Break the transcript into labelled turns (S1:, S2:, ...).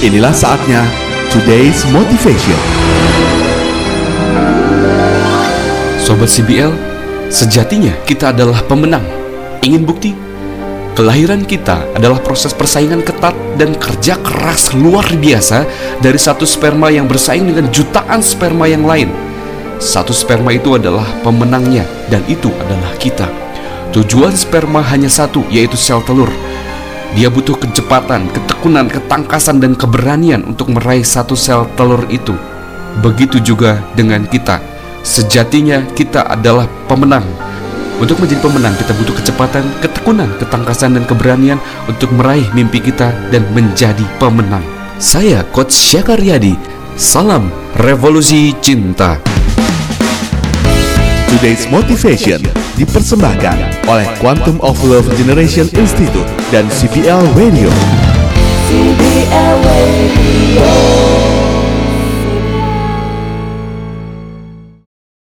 S1: Inilah saatnya Today's Motivation.
S2: Sobat CBL, sejatinya kita adalah pemenang. Ingin bukti? Kelahiran kita adalah proses persaingan ketat dan kerja keras luar biasa dari satu sperma yang bersaing dengan jutaan sperma yang lain. Satu sperma itu adalah pemenangnya dan itu adalah kita. Tujuan sperma hanya satu, yaitu sel telur. Dia butuh kecepatan, ketekunan, ketangkasan, dan keberanian untuk meraih satu sel telur itu. Begitu juga dengan kita. Sejatinya kita adalah pemenang. Untuk menjadi pemenang kita butuh kecepatan, ketekunan, ketangkasan, dan keberanian untuk meraih mimpi kita dan menjadi pemenang. Saya Coach Syakaryadi. Salam Revolusi Cinta.
S1: Today's Motivation dipersembahkan oleh Quantum of Love Generation Institute dan CPL Radio. CBL.